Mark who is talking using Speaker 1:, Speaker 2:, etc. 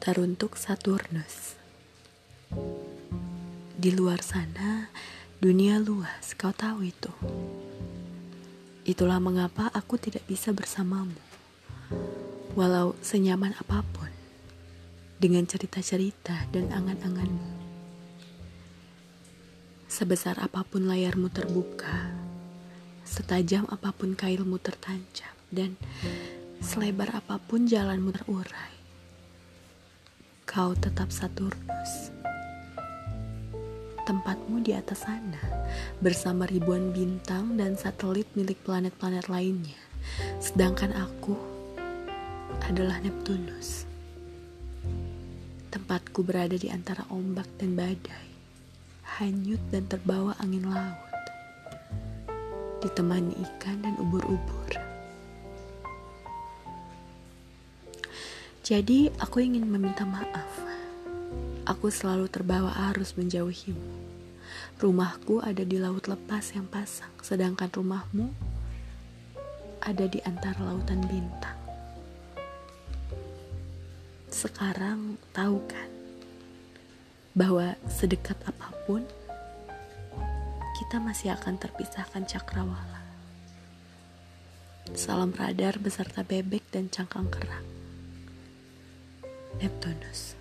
Speaker 1: teruntuk Saturnus. Di luar sana, dunia luas, kau tahu itu. Itulah mengapa aku tidak bisa bersamamu, walau senyaman apa pun, dengan cerita-cerita dan angan-anganmu. Sebesar apa pun layarmu terbuka, setajam apa pun kailmu tertancap, dan selebar apa pun jalanmu terurai kau tetap Saturnus. Tempatmu di atas sana, bersama ribuan bintang dan satelit milik planet-planet lainnya. Sedangkan aku adalah Neptunus. Tempatku berada di antara ombak dan badai, hanyut dan terbawa angin laut, ditemani ikan dan ubur-ubur. Jadi, aku ingin meminta maaf. Aku selalu terbawa arus menjauhimu. Rumahku ada di laut lepas yang pasang, sedangkan rumahmu ada di antara lautan bintang. Sekarang tahu kan bahwa sedekat apa pun kita masih akan terpisahkan cakrawala. Salam radar beserta bebek dan cangkang kerang. Neptunus.